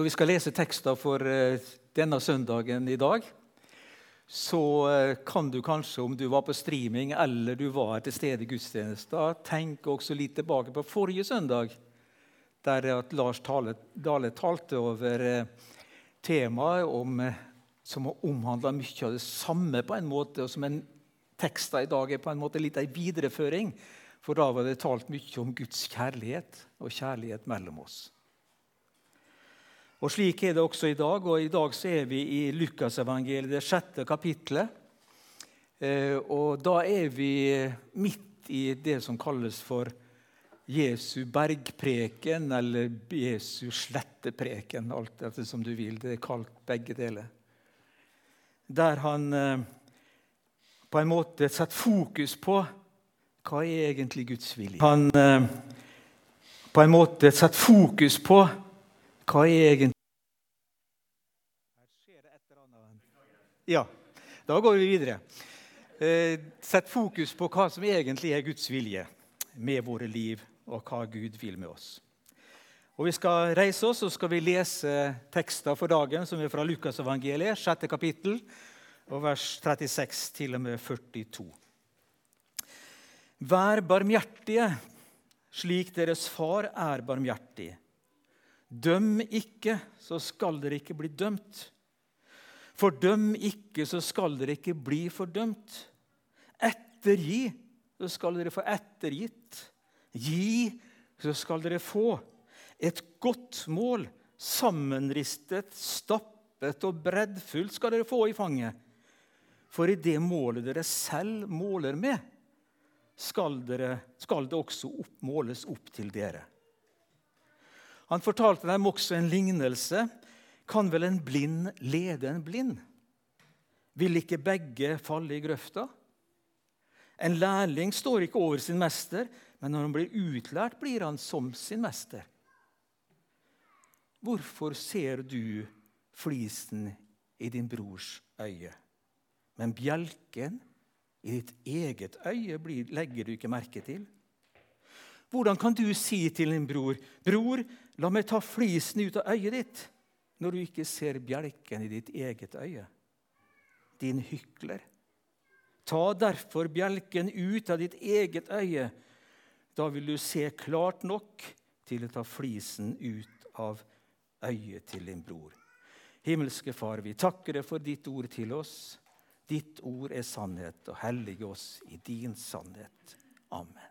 Når vi skal lese tekster for eh, denne søndagen i dag, så eh, kan du kanskje, om du var på streaming eller du var til stede i gudstjenesten, tenke også litt tilbake på forrige søndag, der at Lars Dale talte over eh, temaet om, som omhandla mye av det samme på en måte, og som en teksta i dag er på en måte litt ei videreføring. For da var det talt mye om Guds kjærlighet og kjærlighet mellom oss. Og Slik er det også i dag. og I dag så er vi i Lukasevangeliet, det sjette kapittelet. Eh, og da er vi midt i det som kalles for Jesu bergpreken, eller Jesu slettepreken, alt etter som du vil. Det er kalt begge deler. Der han eh, på en måte setter fokus på hva er egentlig Guds vilje. Han eh, på en måte setter fokus på hva er egentlig Her skjer det et eller annet. Ja, da går vi videre. Eh, sett fokus på hva som egentlig er Guds vilje med våre liv, og hva Gud vil med oss. Og Vi skal reise oss og skal vi lese tekster for dagen, som er fra Lukasevangeliet, 6. kapittel, og vers 36 til og med 42. Vær barmhjertige, slik deres far er barmhjertig. Døm ikke, så skal dere ikke bli dømt. Fordøm ikke, så skal dere ikke bli fordømt. Ettergi, så skal dere få ettergitt. Gi, så skal dere få. Et godt mål, sammenristet, stappet og breddfullt, skal dere få i fanget. For i det målet dere selv måler med, skal, dere, skal det også opp, måles opp til dere. Han fortalte dem også en lignelse. Kan vel en blind lede en blind? Vil ikke begge falle i grøfta? En lærling står ikke over sin mester, men når han blir utlært, blir han som sin mester. Hvorfor ser du flisen i din brors øye, men bjelken i ditt eget øye legger du ikke merke til? Hvordan kan du si til din bror, 'Bror, la meg ta flisen ut av øyet ditt', når du ikke ser bjelken i ditt eget øye? Din hykler. Ta derfor bjelken ut av ditt eget øye. Da vil du se klart nok til å ta flisen ut av øyet til din bror. Himmelske Far, vi takker deg for ditt ord til oss. Ditt ord er sannhet, og hellige oss i din sannhet. Amen.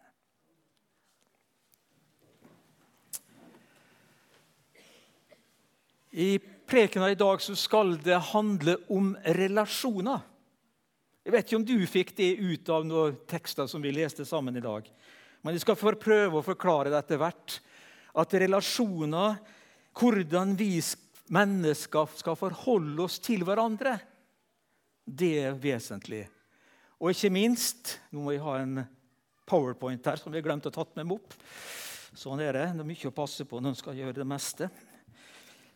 I prekena i dag så skal det handle om relasjoner. Jeg vet ikke om du fikk det ut av noen tekster som vi leste sammen i dag. Men jeg skal prøve å forklare det etter hvert. At relasjoner, hvordan vi mennesker skal forholde oss til hverandre, det er vesentlig. Og ikke minst Nå må jeg ha en powerpoint her som vi har glemt å tatt med opp. Sånn er det. Det er mye å passe på når en skal gjøre det meste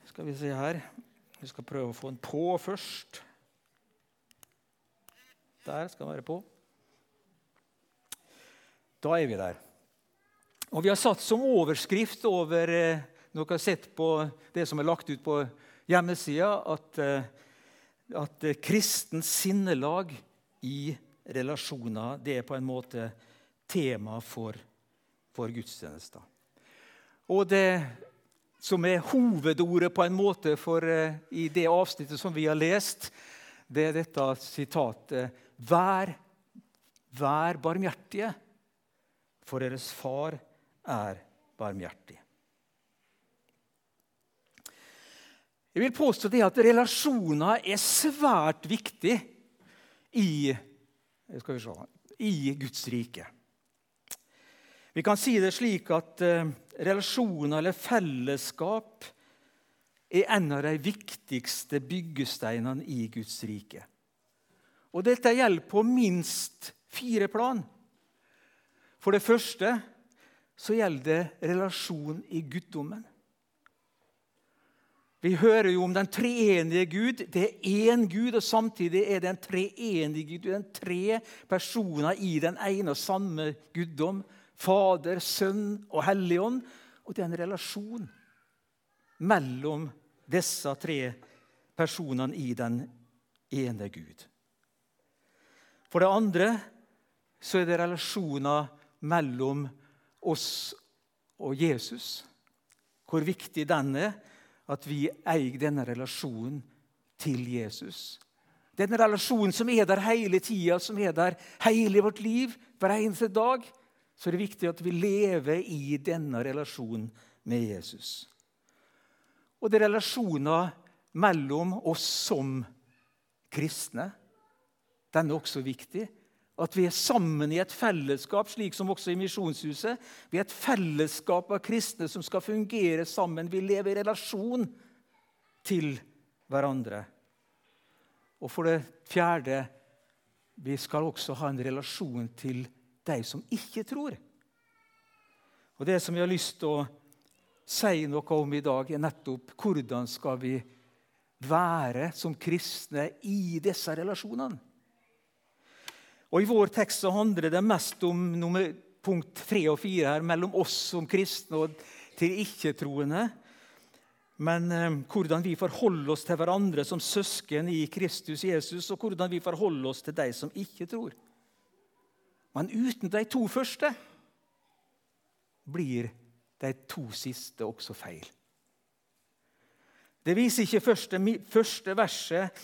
skal vi se her. Vi skal prøve å få den på først. Der skal den være på. Da er vi der. Og Vi har satt som overskrift over eh, Dere har sett på det som er lagt ut på hjemmesida, at, eh, at kristens sinnelag i relasjoner det er på en måte tema for, for gudstjenester. Og det som er hovedordet på en måte for, uh, i det avsnittet som vi har lest, det er dette sitatet Vær, vær barmhjertige, for deres far er barmhjertig. Jeg vil påstå det at relasjoner er svært viktig i, se, i Guds rike. Vi kan si det slik at uh, relasjoner eller fellesskap er en av de viktigste byggesteinene i Guds rike. Og dette gjelder på minst fire plan. For det første så gjelder det relasjon i guddommen. Vi hører jo om den treenige Gud. Det er én Gud, og samtidig er det en treenig Gud. Det er tre personer i den ene og samme guddom. Fader, Sønn og Helligånd. Og det er en relasjon mellom disse tre personene i den ene Gud. For det andre så er det relasjoner mellom oss og Jesus. Hvor viktig den er, at vi eier denne relasjonen til Jesus. Den relasjonen som er der hele tida, som er der hele vårt liv, hver eneste dag. Så er det viktig at vi lever i denne relasjonen med Jesus. Og det er relasjoner mellom oss som kristne. Den er også viktig. At vi er sammen i et fellesskap, slik som også i Misjonshuset. Vi er et fellesskap av kristne som skal fungere sammen. Vi lever i relasjon til hverandre. Og for det fjerde vi skal også ha en relasjon til de som ikke tror. Og Det som jeg har lyst til å si noe om i dag, er nettopp hvordan skal vi være som kristne i disse relasjonene. Og I vår tekst så handler det mest om nummer, punkt tre og fire her, mellom oss som kristne og til ikke-troende. Men eh, hvordan vi forholder oss til hverandre som søsken i Kristus Jesus, og hvordan vi forholder oss til de som ikke tror. Men uten de to første blir de to siste også feil. Det viser ikke første, første verset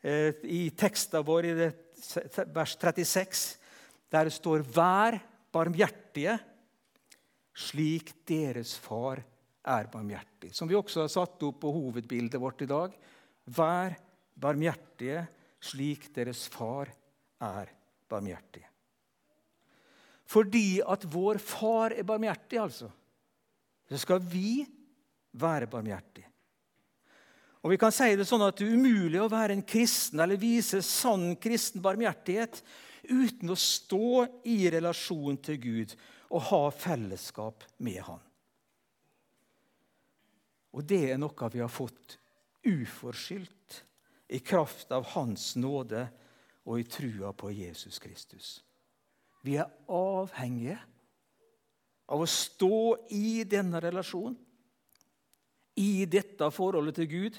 eh, i teksten vår, i det vers 36, der det står 'Vær barmhjertige, slik deres far er barmhjertig'. Som vi også har satt opp på hovedbildet vårt i dag. Vær barmhjertige, slik deres far er barmhjertig. Fordi at vår far er barmhjertig, altså, så skal vi være barmhjertige. Og vi kan si Det sånn at det er umulig å være en kristen eller vise sann kristen barmhjertighet uten å stå i relasjon til Gud og ha fellesskap med Han. Og det er noe vi har fått uforskyldt i kraft av Hans nåde og i trua på Jesus Kristus. Vi er avhengige av å stå i denne relasjonen i dette forholdet til Gud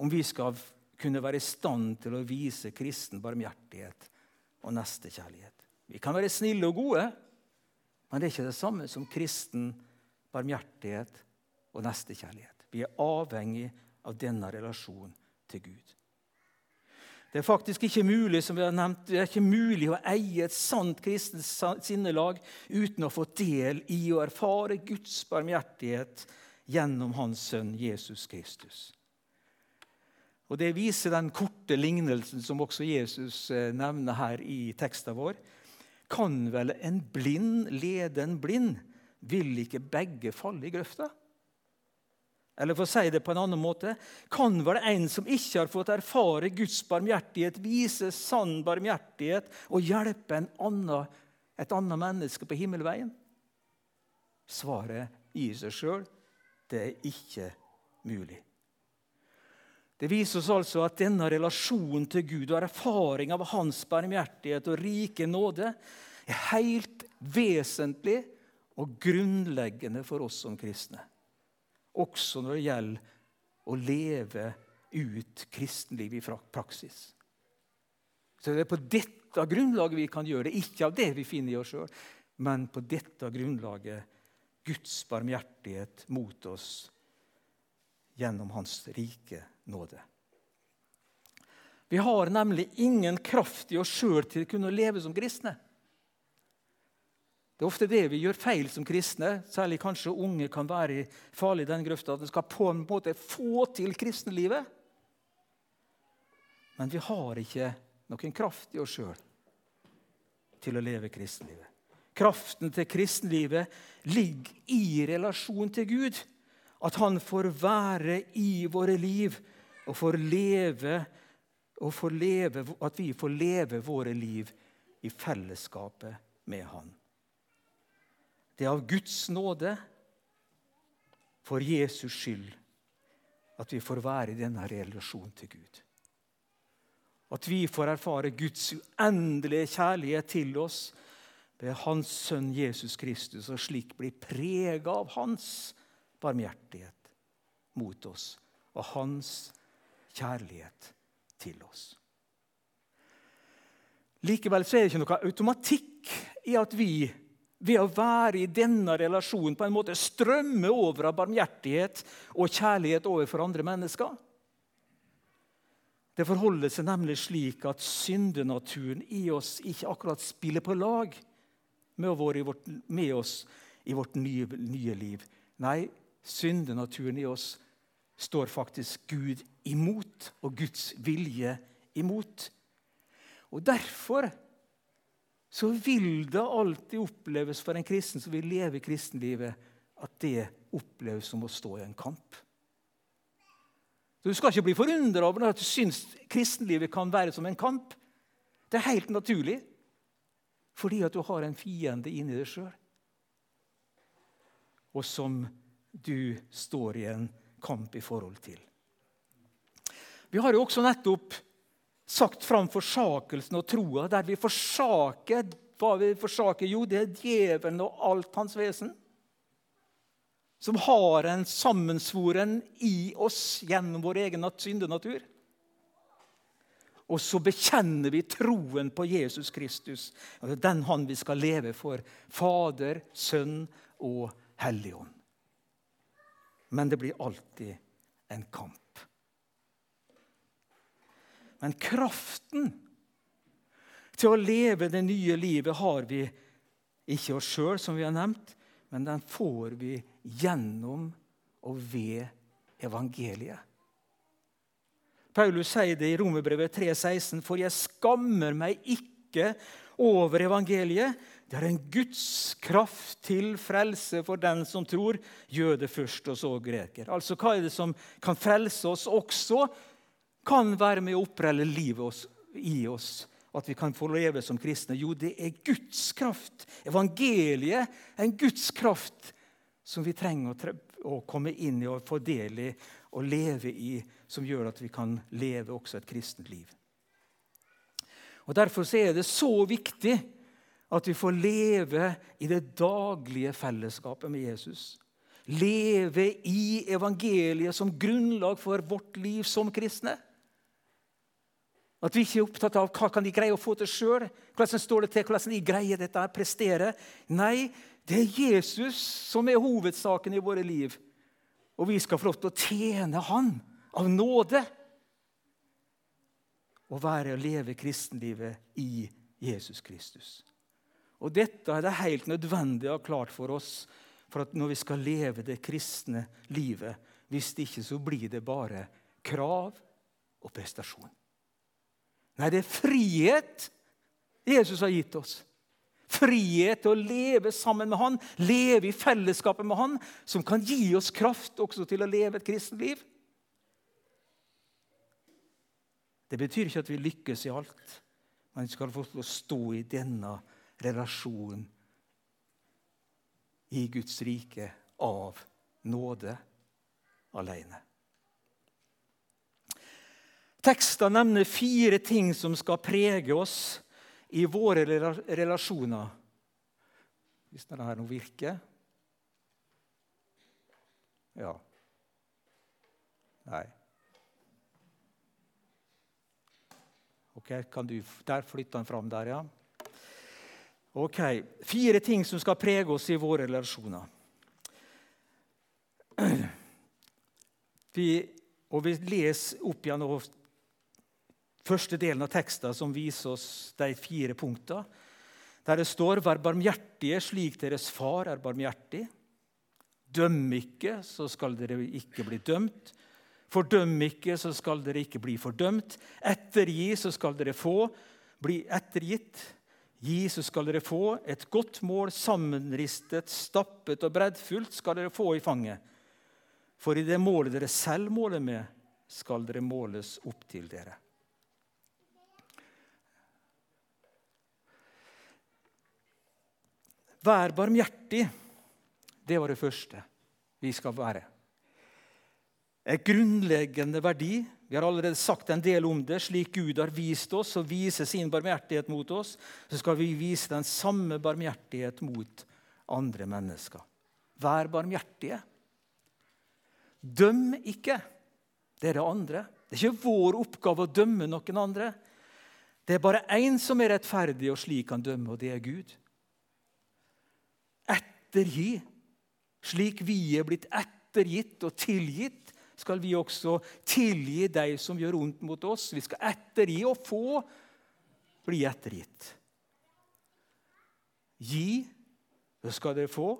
om vi skal kunne være i stand til å vise kristen barmhjertighet og nestekjærlighet. Vi kan være snille og gode, men det er ikke det samme som kristen barmhjertighet og nestekjærlighet. Vi er avhengig av denne relasjonen til Gud. Det er faktisk ikke mulig som vi har nevnt, det er ikke mulig å eie et sant kristent sinnelag uten å få del i og erfare Guds barmhjertighet gjennom Hans sønn Jesus Kristus. Og Det viser den korte lignelsen som også Jesus eh, nevner her i teksten vår. Kan vel en blind lede en blind? Vil ikke begge falle i grøfta? Eller for å si det på en annen måte Kan vel en som ikke har fått erfare Guds barmhjertighet, vise sann barmhjertighet og hjelpe annen, et annet menneske på himmelveien? Svaret gir seg sjøl. Det er ikke mulig. Det viser oss altså at denne relasjonen til Gud og erfaring av hans barmhjertighet og rike nåde er helt vesentlig og grunnleggende for oss som kristne. Også når det gjelder å leve ut kristenliv i praksis. Så det er på dette grunnlaget vi kan gjøre det, ikke av det vi finner i oss sjøl, men på dette grunnlaget Guds barmhjertighet mot oss gjennom Hans rike nåde. Vi har nemlig ingen kraft i oss sjøl til å kunne leve som kristne. Det er ofte det vi gjør feil som kristne. Særlig kanskje unge kan være farlig i den grøfta. At en skal på en måte få til kristenlivet. Men vi har ikke noen kraft i oss sjøl til å leve kristenlivet. Kraften til kristenlivet ligger i relasjon til Gud. At Han får være i våre liv og får leve, og får leve, at vi får leve våre liv i fellesskapet med Han. Det er av Guds nåde, for Jesus skyld, at vi får være i denne relasjonen til Gud. At vi får erfare Guds uendelige kjærlighet til oss ved Hans sønn Jesus Kristus, og slik bli prega av Hans barmhjertighet mot oss og hans kjærlighet til oss. Likevel er det ikke noe automatikk i at vi ved å være i denne relasjonen på en måte strømme over av barmhjertighet og kjærlighet overfor andre mennesker. Det forholder seg nemlig slik at syndenaturen i oss ikke akkurat spiller på lag med, vårt, med oss i vårt nye, nye liv. Nei, syndenaturen i oss står faktisk Gud imot, og Guds vilje imot. Og Derfor så vil det alltid oppleves for en kristen som vil leve kristenlivet, at det oppleves som å stå i en kamp. Du skal ikke bli forundra over at du syns kristenlivet kan være som en kamp. Det er helt naturlig, fordi at du har en fiende inni deg sjøl. Og som du står i en kamp i forhold til. Vi har jo også nettopp sagt fram forsakelsen og troa, der vi forsaker hva vi forsaker? Jo, det er djevelen og alt hans vesen. Som har en sammensvoren i oss gjennom vår egen syndenatur. Og så bekjenner vi troen på Jesus Kristus. Den han vi skal leve for. Fader, Sønn og Helligånd. Men det blir alltid en kamp. Men kraften til å leve det nye livet har vi ikke oss sjøl, som vi har nevnt, men den får vi gjennom og ved evangeliet. Paulus sier det i Romerbrevet 3,16.: For jeg skammer meg ikke over evangeliet. Det er en Guds kraft til frelse for den som tror, jøde først og så greker. Altså, Hva er det som kan frelse oss også kan være med å opprelle livet i oss. At vi kan få leve som kristne. Jo, det er Guds kraft. Evangeliet er en Guds kraft som vi trenger å komme inn i og få del i og leve i, som gjør at vi kan leve også et kristent liv. Og Derfor er det så viktig at vi får leve i det daglige fellesskapet med Jesus. Leve i evangeliet som grunnlag for vårt liv som kristne. At vi ikke er opptatt av hva kan de greie å få til sjøl. Hvordan står det til, hvordan de greier dette, prestere. Nei, det er Jesus som er hovedsaken i våre liv. Og vi skal få lov til å tjene Han av nåde. Å være og leve kristenlivet i Jesus Kristus. Og Dette er det helt nødvendig å ha klart for oss for at når vi skal leve det kristne livet. Hvis det ikke så blir det bare krav og prestasjon. Nei, det er frihet Jesus har gitt oss. Frihet til å leve sammen med Han, leve i fellesskapet med Han, som kan gi oss kraft også til å leve et kristent liv. Det betyr ikke at vi lykkes i alt, men vi skal få stå i denne relasjonen i Guds rike av nåde alene. Teksten nevner fire ting som skal prege oss i våre relasjoner. Hvis denne her nå virker Ja. Nei. Ok, kan du, Der flytter han fram der, ja. Ok, Fire ting som skal prege oss i våre relasjoner. Vi, og vi leser opp igjen første delen av teksten som viser oss de fire punktene. Der det står 'Vær barmhjertige slik deres far er barmhjertig'. Døm ikke, så skal dere ikke bli dømt. Fordøm ikke, så skal dere ikke bli fordømt. Ettergi, så skal dere få bli ettergitt. Gi, så skal dere få. Et godt mål, sammenristet, stappet og breddfullt, skal dere få i fanget. For i det målet dere selv måler med, skal dere måles opp til dere. Vær barmhjertig. Det var det første vi skal være. En grunnleggende verdi. Vi har allerede sagt en del om det. Slik Gud har vist oss og viser sin barmhjertighet mot oss, så skal vi vise den samme barmhjertighet mot andre mennesker. Vær barmhjertige. Døm ikke. Det er det andre. Det er ikke vår oppgave å dømme noen andre. Det er bare én som er rettferdig og slik kan dømme, og det er Gud. Ettergi, slik vi er blitt ettergitt og tilgitt, skal vi også tilgi de som gjør ondt mot oss. Vi skal ettergi og få bli ettergitt. Gi, så skal dere få.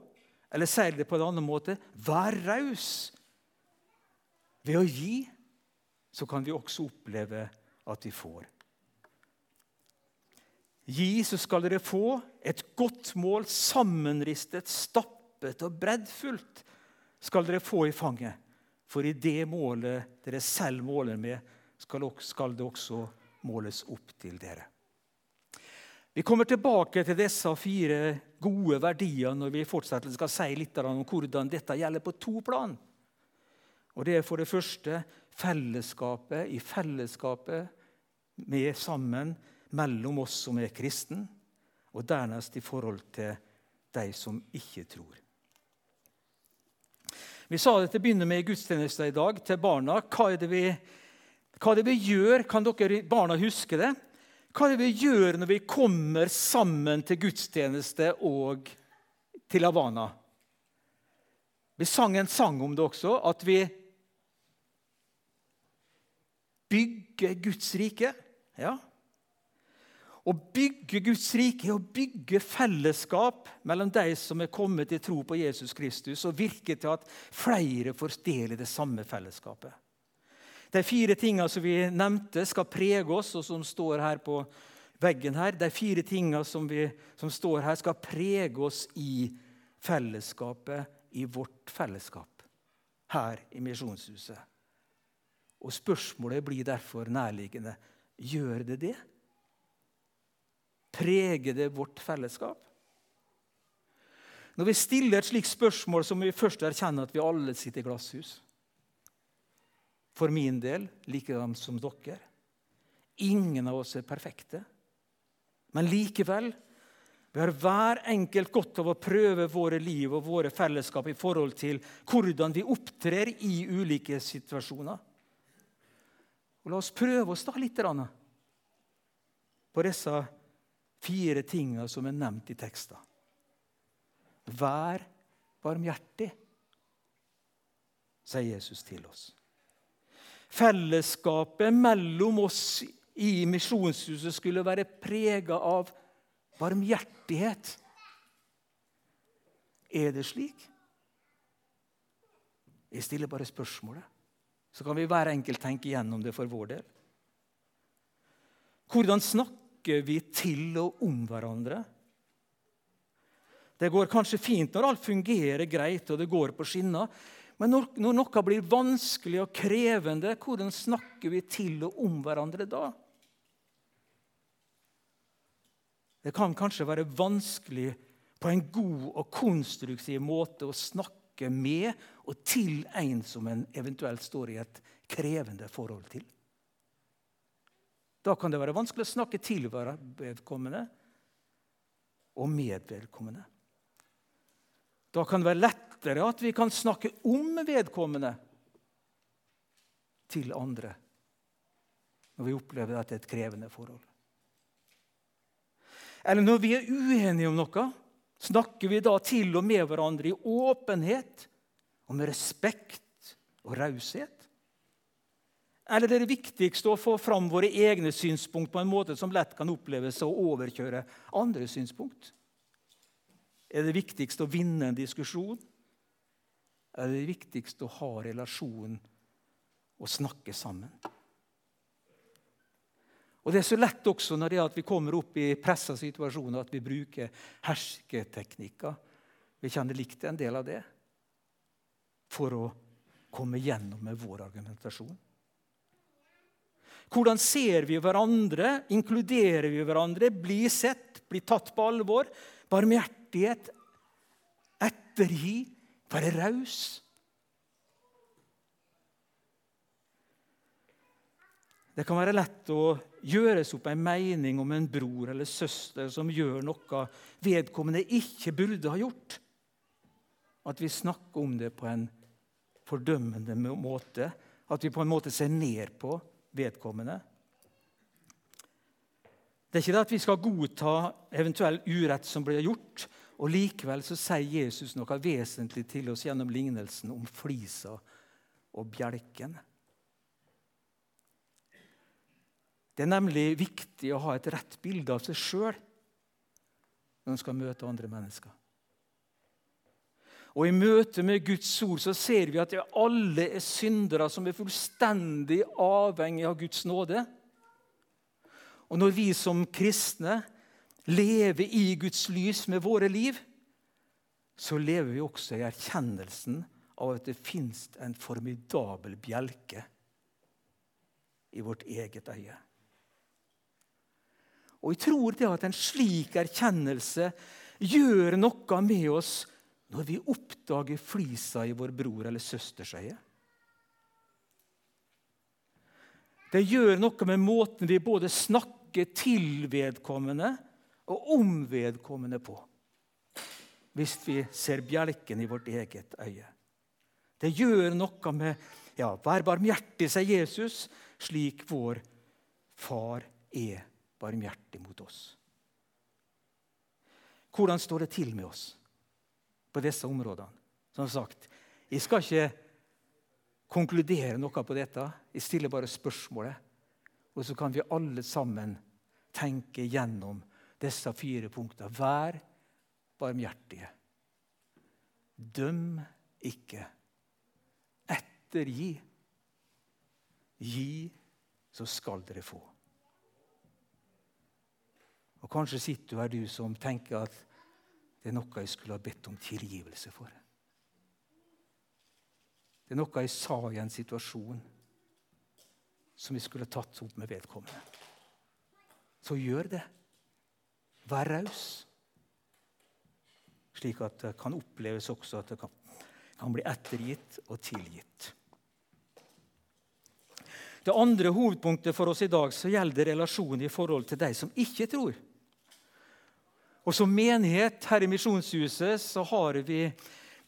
Eller sier det på en annen måte vær raus. Ved å gi så kan vi også oppleve at vi får. Gi, så skal dere få et godt mål, sammenristet, stappet og breddfullt skal dere få i fanget. For i det målet dere selv måler med, skal det også måles opp til dere. Vi kommer tilbake til disse fire gode verdiene når vi fortsatt skal si litt om hvordan dette gjelder på to plan. Og Det er for det første fellesskapet i fellesskapet med sammen mellom oss som er kristne, og dernest i forhold til de som ikke tror. Vi sa det til å begynne med i gudstjenesten i dag til barna. Hva er det vi, hva er det vi gjør? Kan dere barna huske det? Hva er det vi gjør når vi kommer sammen til gudstjeneste og til Havana? Vi sang en sang om det også, at vi bygger Guds rike. Ja. Å bygge Guds rike er å bygge fellesskap mellom de som er kommet til tro på Jesus Kristus, og virke til at flere får del i det samme fellesskapet. De fire tingene som vi nevnte, skal prege oss, og som står her på veggen her. De fire tingene som, vi, som står her, skal prege oss i fellesskapet, i vårt fellesskap her i Misjonshuset. Og Spørsmålet blir derfor nærliggende gjør det det? Preger det vårt fellesskap? Når vi stiller et slikt spørsmål, så må vi først erkjenne at vi alle sitter i glasshus. For min del likedan som dere. Ingen av oss er perfekte. Men likevel vi har hver enkelt godt av å prøve våre liv og våre fellesskap i forhold til hvordan vi opptrer i ulike situasjoner. Og La oss prøve oss da litt på disse fire tingene som er nevnt i teksten. Vær barmhjertig, sier Jesus til oss. Fellesskapet mellom oss i Misjonshuset skulle være prega av barmhjertighet. Er det slik? Jeg stiller bare spørsmålet. Så kan vi hver enkelt tenke gjennom det for vår del. Hvordan snakker vi til og om hverandre? Det går kanskje fint når alt fungerer greit og det går på skinner. Men når, når noe blir vanskelig og krevende, hvordan snakker vi til og om hverandre da? Det kan kanskje være vanskelig på en god og konstruktiv måte å snakke med og til en som en eventuelt står i et krevende forhold til. Da kan det være vanskelig å snakke til vedkommende og med vedkommende. Da kan det være lettere at vi kan snakke om vedkommende til andre når vi opplever at det er et krevende forhold. Eller når vi er uenige om noe, snakker vi da til og med hverandre i åpenhet og med respekt og raushet? Eller er det viktigste å få fram våre egne synspunkt på en måte som lett kan oppleves å overkjøre andre synspunkt? Er det viktigst å vinne en diskusjon? Eller er det viktigst å ha relasjon og snakke sammen? Og Det er så lett også når det er at vi kommer opp i pressa situasjoner, at vi bruker hersketeknikker. Vi kjenner likt en del av det for å komme gjennom med vår argumentasjon. Hvordan ser vi hverandre? Inkluderer vi hverandre? Blir sett? Blir tatt på alvor? barmhjertighet, ettergi, være raus. Det kan være lett å gjøres opp en mening om en bror eller søster som gjør noe vedkommende ikke burde ha gjort. At vi snakker om det på en fordømmende måte. At vi på en måte ser ned på vedkommende. Det er ikke det at vi skal godta eventuell urett som blir gjort. Og Likevel så sier Jesus noe vesentlig til oss gjennom lignelsen om flisa og bjelken. Det er nemlig viktig å ha et rett bilde av seg sjøl når en skal møte andre mennesker. Og I møte med Guds ord så ser vi at alle er syndere som er fullstendig avhengig av Guds nåde. Og når vi som kristne lever i Guds lys med våre liv, så lever vi også i erkjennelsen av at det fins en formidabel bjelke i vårt eget øye. Og jeg tror det at en slik erkjennelse gjør noe med oss når vi oppdager flisa i vår bror eller søsters øye. Det gjør noe med måten vi både snakker til vedkommende og om vedkommende på. Hvis vi ser bjelken i vårt eget øye. Det gjør noe med ja, Vær barmhjertig, sier Jesus, slik vår far er barmhjertig mot oss. Hvordan står det til med oss på disse områdene? Som sagt, Jeg skal ikke konkludere noe på dette. Jeg stiller bare spørsmålet. Og så kan vi alle sammen tenke gjennom disse fire punktene. Vær barmhjertige. Døm ikke. Ettergi. Gi, så skal dere få. Og Kanskje sitter du her, du som tenker at det er noe jeg skulle ha bedt om tilgivelse for. Det er noe jeg sa i en situasjon som jeg skulle tatt opp med vedkommende. Så gjør det. Vær raus. Slik at det kan oppleves også at det kan, kan bli ettergitt og tilgitt. Det andre hovedpunktet for oss i dag så gjelder relasjonen i forhold til de som ikke tror. Og Som menighet her i Misjonshuset så har vi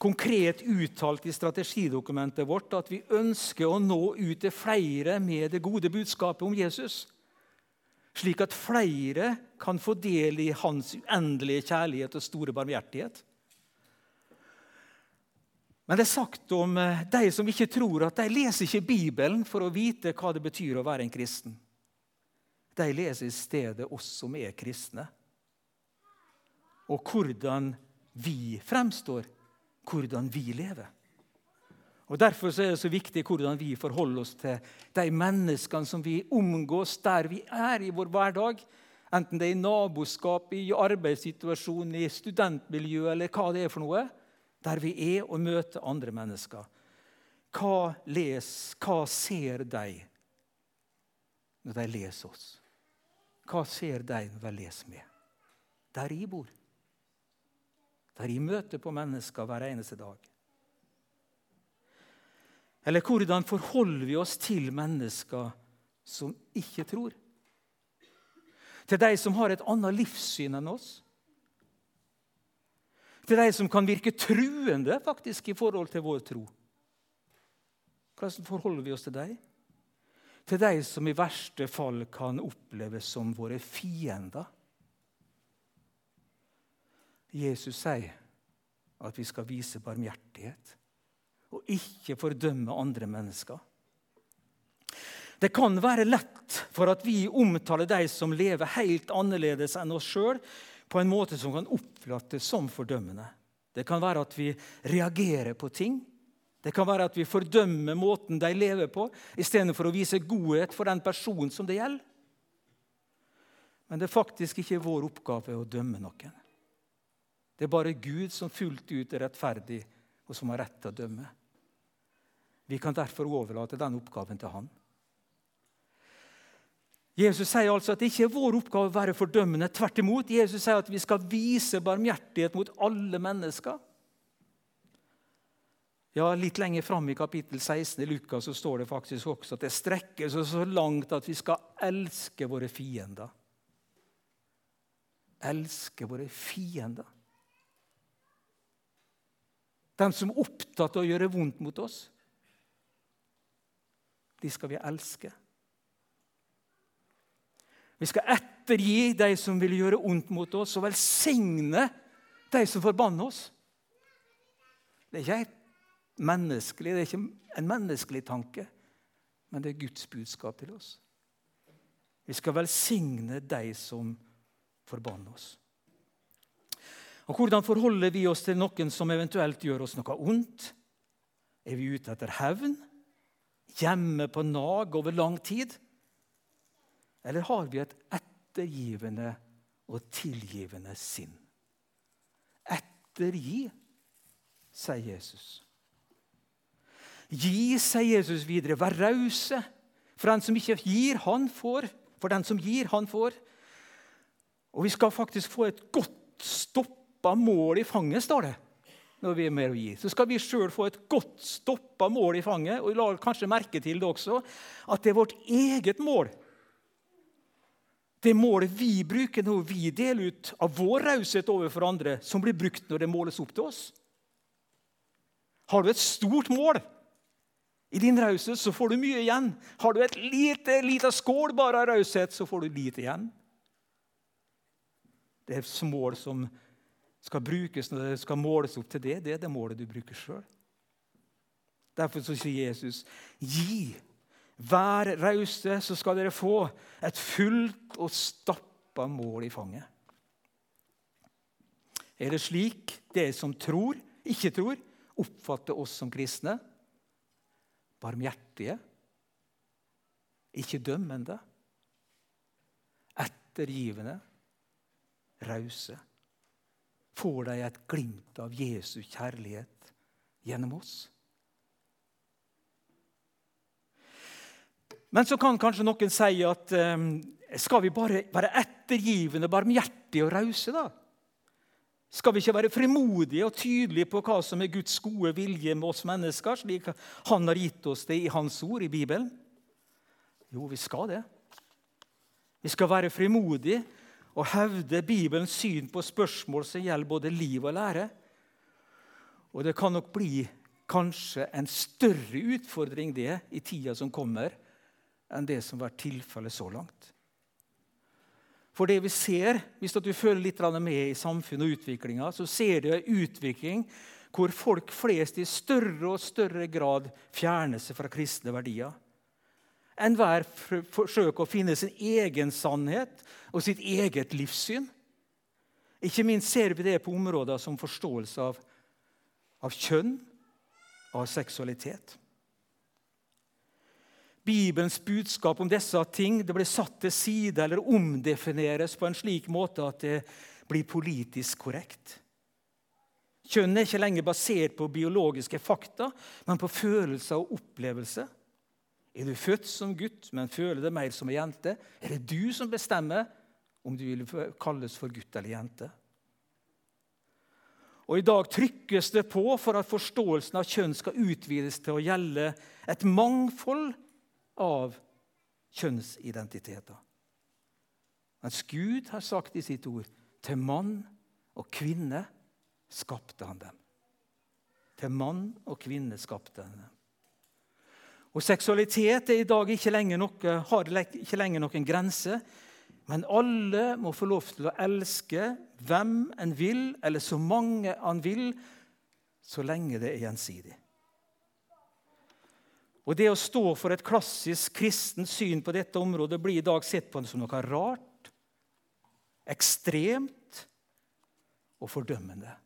konkret uttalt i strategidokumentet vårt at vi ønsker å nå ut til flere med det gode budskapet om Jesus. Slik at flere kan få del i hans uendelige kjærlighet og store barmhjertighet. Men det er sagt om eh, de som ikke tror, at de leser ikke Bibelen for å vite hva det betyr å være en kristen. De leser i stedet oss som er kristne, og hvordan vi fremstår hvordan vi lever. Og Derfor er det så viktig hvordan vi forholder oss til de menneskene som vi omgås der vi er i vår hverdag. Enten det er i naboskap, i arbeidssituasjon, i studentmiljø eller hva det er for noe. Der vi er og møter andre mennesker. Hva, leser, hva ser de når de leser oss? Hva ser de når de leser med? Der jeg bor der jeg møter på mennesker hver eneste dag? Eller hvordan forholder vi oss til mennesker som ikke tror? Til de som har et annet livssyn enn oss? Til de som kan virke truende faktisk i forhold til vår tro? Hvordan forholder vi oss til dem? Til de som i verste fall kan oppleves som våre fiender? Jesus sier at vi skal vise barmhjertighet og ikke fordømme andre mennesker. Det kan være lett for at vi omtaler de som lever helt annerledes enn oss sjøl, på en måte som kan oppfattes som fordømmende. Det kan være at vi reagerer på ting. Det kan være at vi fordømmer måten de lever på, istedenfor å vise godhet for den personen som det gjelder. Men det er faktisk ikke vår oppgave å dømme noen. Det er bare Gud som fullt ut er rettferdig, og som har rett til å dømme. Vi kan derfor overlate den oppgaven til han. Jesus sier altså at det ikke er vår oppgave å være fordømmende. Tvert imot. Jesus sier at vi skal vise barmhjertighet mot alle mennesker. Ja, Litt lenger fram i kapittel 16 i Lukas så står det faktisk også at det strekker seg så langt at vi skal elske våre fiender. Elske våre fiender. Den som er opptatt av å gjøre vondt mot oss. de skal vi elske. Vi skal ettergi de som vil gjøre ondt mot oss, og velsigne de som forbanner oss. Det er ikke menneskelig, det er ikke en menneskelig tanke, men det er Guds budskap til oss. Vi skal velsigne de som forbanner oss. Og Hvordan forholder vi oss til noen som eventuelt gjør oss noe ondt? Er vi ute etter hevn? Hjemme på nag over lang tid? Eller har vi et ettergivende og tilgivende sinn? Ettergi, sier Jesus. Gi, sier Jesus videre. Vær rause. For den som ikke gir, han får. For den som gir, han får. Og vi skal faktisk få et godt stopp stoppa mål i fanget, står det. når vi er med å gi. Så skal vi sjøl få et godt stoppa mål i fanget. Og vi la kanskje merke til det også, at det er vårt eget mål. Det målet vi bruker når vi deler ut av vår raushet overfor andre, som blir brukt når det måles opp til oss. Har du et stort mål i din raushet, så får du mye igjen. Har du et lite, lite skål bare av raushet, så får du lite igjen. Det er mål som skal brukes når det skal måles opp til det, det er det målet du bruker sjøl. Derfor så sier Jesus, 'Gi, vær rause, så skal dere få et fullt og stappa mål i fanget.' Er det slik det som tror, ikke tror, oppfatter oss som kristne? Barmhjertige, ikke dømmende, ettergivende, rause får de et glimt av Jesu kjærlighet gjennom oss. Men så kan kanskje noen si at um, skal vi bare være ettergivende, barmhjertige og rause, da? Skal vi ikke være frimodige og tydelige på hva som er Guds gode vilje med oss mennesker, slik Han har gitt oss det i Hans ord i Bibelen? Jo, vi skal det. Vi skal være frimodige og hevde Bibelens syn på spørsmål som gjelder både liv og lære. Og det kan nok bli kanskje en større utfordring det i tida som kommer, enn det som har vært tilfellet så langt. For det vi ser, Hvis du følger litt med i samfunnet og utviklinga, så ser du en utvikling hvor folk flest i større og større grad fjerner seg fra kristne verdier. Enhver forsøker å finne sin egen sannhet og sitt eget livssyn. Ikke minst ser vi det på områder som forståelse av, av kjønn og seksualitet. Bibelens budskap om disse ting det blir satt til side eller omdefineres på en slik måte at det blir politisk korrekt. Kjønn er ikke lenger basert på biologiske fakta, men på følelser og opplevelse. Er du født som gutt, men føler deg mer som ei jente, er det du som bestemmer om du vil kalles for gutt eller jente. Og I dag trykkes det på for at forståelsen av kjønn skal utvides til å gjelde et mangfold av kjønnsidentiteter. Mens Gud har sagt i sitt ord til mann og kvinne skapte han dem. Til mann og kvinne skapte han dem. Og Seksualitet er i dag ikke lenger noe, har ikke lenger noen grense. Men alle må få lov til å elske hvem en vil, eller så mange han vil, så lenge det er gjensidig. Og Det å stå for et klassisk kristent syn på dette området blir i dag sett på som noe rart, ekstremt og fordømmende.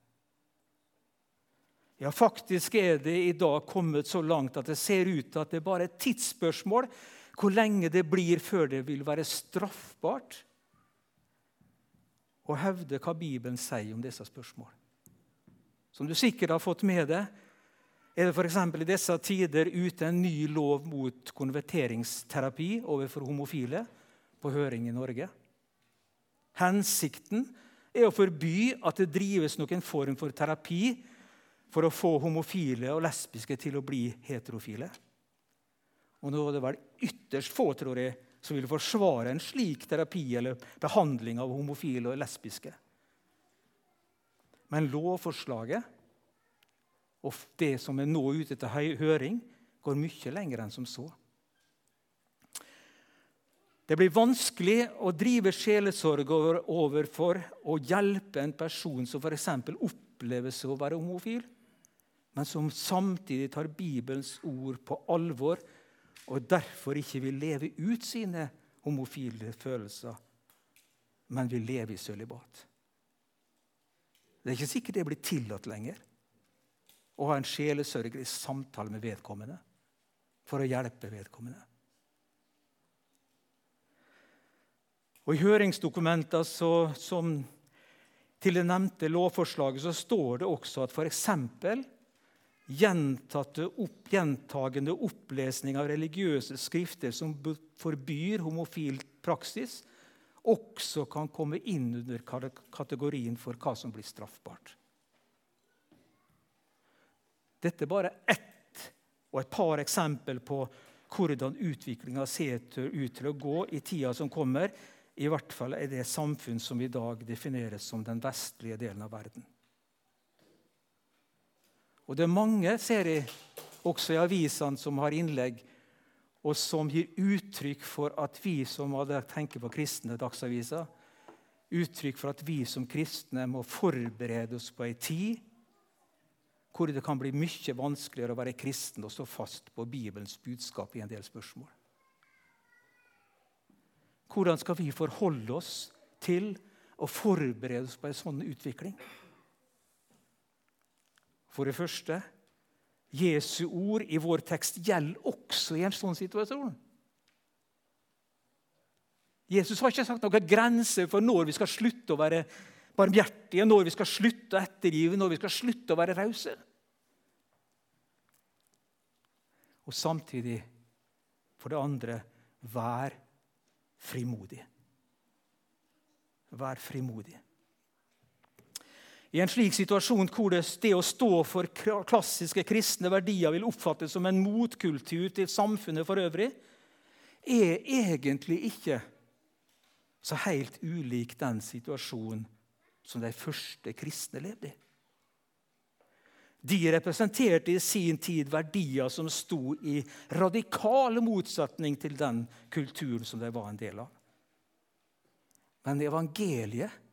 Ja, faktisk er det i dag kommet så langt at det ser ut til at det bare er et tidsspørsmål hvor lenge det blir før det vil være straffbart å hevde hva Bibelen sier om disse spørsmål. Som du sikkert har fått med deg, er det f.eks. i disse tider ute en ny lov mot konverteringsterapi overfor homofile på høring i Norge. Hensikten er å forby at det drives noen form for terapi for å få homofile og lesbiske til å bli heterofile. Og nå er det vel ytterst få tror jeg, som vil forsvare en slik terapi eller behandling av homofile og lesbiske. Men lovforslaget og det som er nå ute til høring, går mye lenger enn som så. Det blir vanskelig å drive sjelesorg overfor og hjelpe en person som f.eks. opplever seg å være homofil, men som samtidig tar Bibelens ord på alvor og derfor ikke vil leve ut sine homofile følelser, men vil leve i sølibat. Det er ikke sikkert det blir tillatt lenger å ha en sjelesørgelig samtale med vedkommende for å hjelpe vedkommende. Og I høringsdokumenter som til det nevnte lovforslaget så står det også at f.eks. Gjentatte opp, gjentagende opplesning av religiøse skrifter som forbyr homofil praksis, også kan komme inn under kategorien for hva som blir straffbart. Dette er bare ett og et par eksempel på hvordan utviklinga ser ut til å gå i tida som kommer, i hvert fall i det samfunn som i dag defineres som den vestlige delen av verden. Og det er mange, ser jeg, også i avisene, som har innlegg og som gir uttrykk for at vi som tenker på kristne dagsaviser, uttrykk for at vi som kristne må forberede oss på ei tid hvor det kan bli mye vanskeligere å være kristen og stå fast på Bibelens budskap i en del spørsmål. Hvordan skal vi forholde oss til og forberede oss på en sånn utvikling? For det første Jesu ord i vår tekst gjelder også i en sånn situasjon. Jesus har ikke sagt noen grenser for når vi skal slutte å være barmhjertige, når vi skal slutte å ettergive, når vi skal slutte å være rause. Og samtidig, for det andre, vær frimodig. Vær frimodig. I en slik situasjon hvor det, å stå for klassiske kristne verdier vil oppfattes som en motkultur til samfunnet for øvrig, er egentlig ikke så helt ulik den situasjonen som de første kristne levde i. De representerte i sin tid verdier som sto i radikal motsetning til den kulturen som de var en del av. Men evangeliet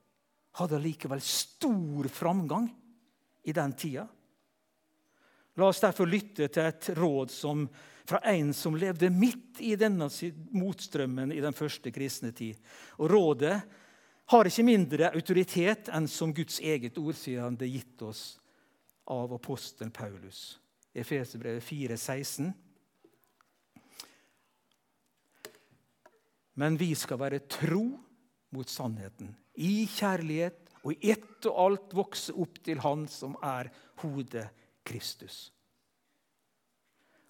hadde likevel stor framgang i den tida. La oss derfor lytte til et råd som, fra en som levde midt i denne motstrømmen i den første kristne tid. Og Rådet har ikke mindre autoritet enn som Guds eget ord, siden det gitt oss av apostelen Paulus. Efeserbrevet 4, 16. Men vi skal være tro mot sannheten, i kjærlighet og i ett og alt vokse opp til Han som er hodet Kristus.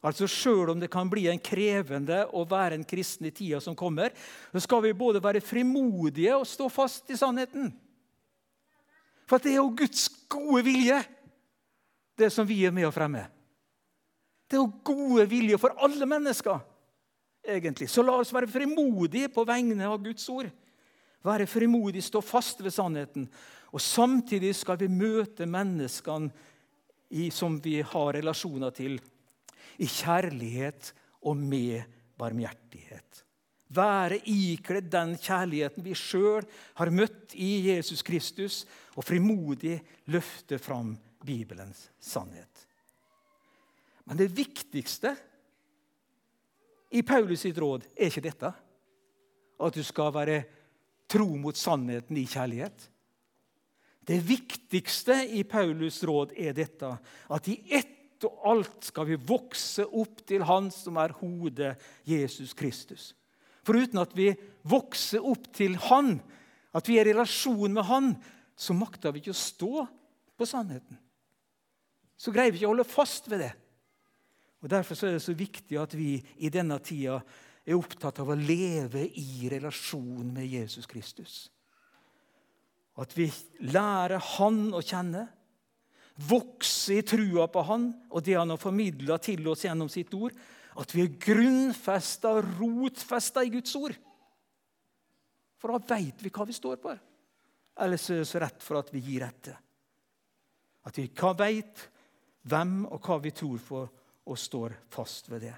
Altså Sjøl om det kan bli en krevende å være en kristen i tida som kommer, så skal vi både være frimodige og stå fast i sannheten. For det er jo Guds gode vilje det som vi er med å fremme. Det er jo gode vilje for alle mennesker, egentlig. Så la oss være frimodige på vegne av Guds ord. Være frimodig, stå fast ved sannheten. Og samtidig skal vi møte menneskene i, som vi har relasjoner til, i kjærlighet og med barmhjertighet. Være ikledd den kjærligheten vi sjøl har møtt i Jesus Kristus, og frimodig løfte fram Bibelens sannhet. Men det viktigste i Paulus sitt råd er ikke dette. At du skal være tro mot sannheten i kjærlighet. Det viktigste i Paulus råd er dette at i ett og alt skal vi vokse opp til Han som er hodet, Jesus Kristus. For uten at vi vokser opp til Han, at vi er i relasjon med Han, så makter vi ikke å stå på sannheten så greier vi ikke å holde fast ved det. Og Derfor er det så viktig at vi i denne tida er opptatt av å leve i relasjon med Jesus Kristus. At vi lærer Han å kjenne, vokser i trua på Han og det Han har formidla til oss gjennom sitt ord. At vi er grunnfesta rotfesta i Guds ord. For da veit vi hva vi står på. Ellers er det så rett for at vi gir etter. At vi veit hvem og hva vi tror på, og står fast ved det.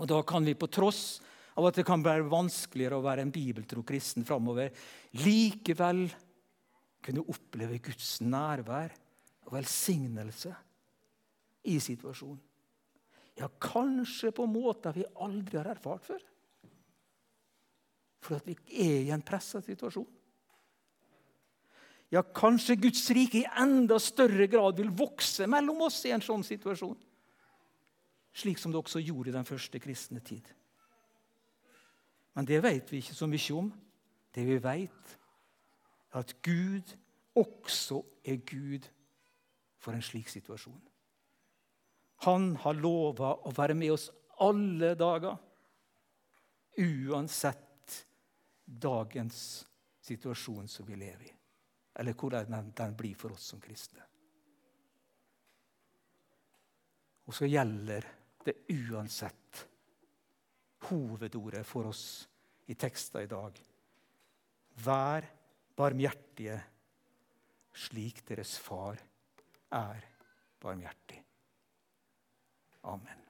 Og Da kan vi på tross av at det kan være vanskeligere å være en bibeltro kristen framover, likevel kunne oppleve Guds nærvær og velsignelse i situasjonen. Ja, kanskje på måter vi aldri har erfart før. For at vi er i en pressa situasjon. Ja, kanskje Guds rike i enda større grad vil vokse mellom oss i en sånn situasjon. Slik som det også gjorde i den første kristne tid. Men det vet vi ikke så mye om. Det vi vet, er at Gud også er Gud for en slik situasjon. Han har lova å være med oss alle dager, uansett dagens situasjon som vi lever i, eller hvordan den, blir for oss som kristne. Og så gjelder det er uansett hovedordet for oss i teksten i dag. Vær barmhjertige slik deres far er barmhjertig. Amen.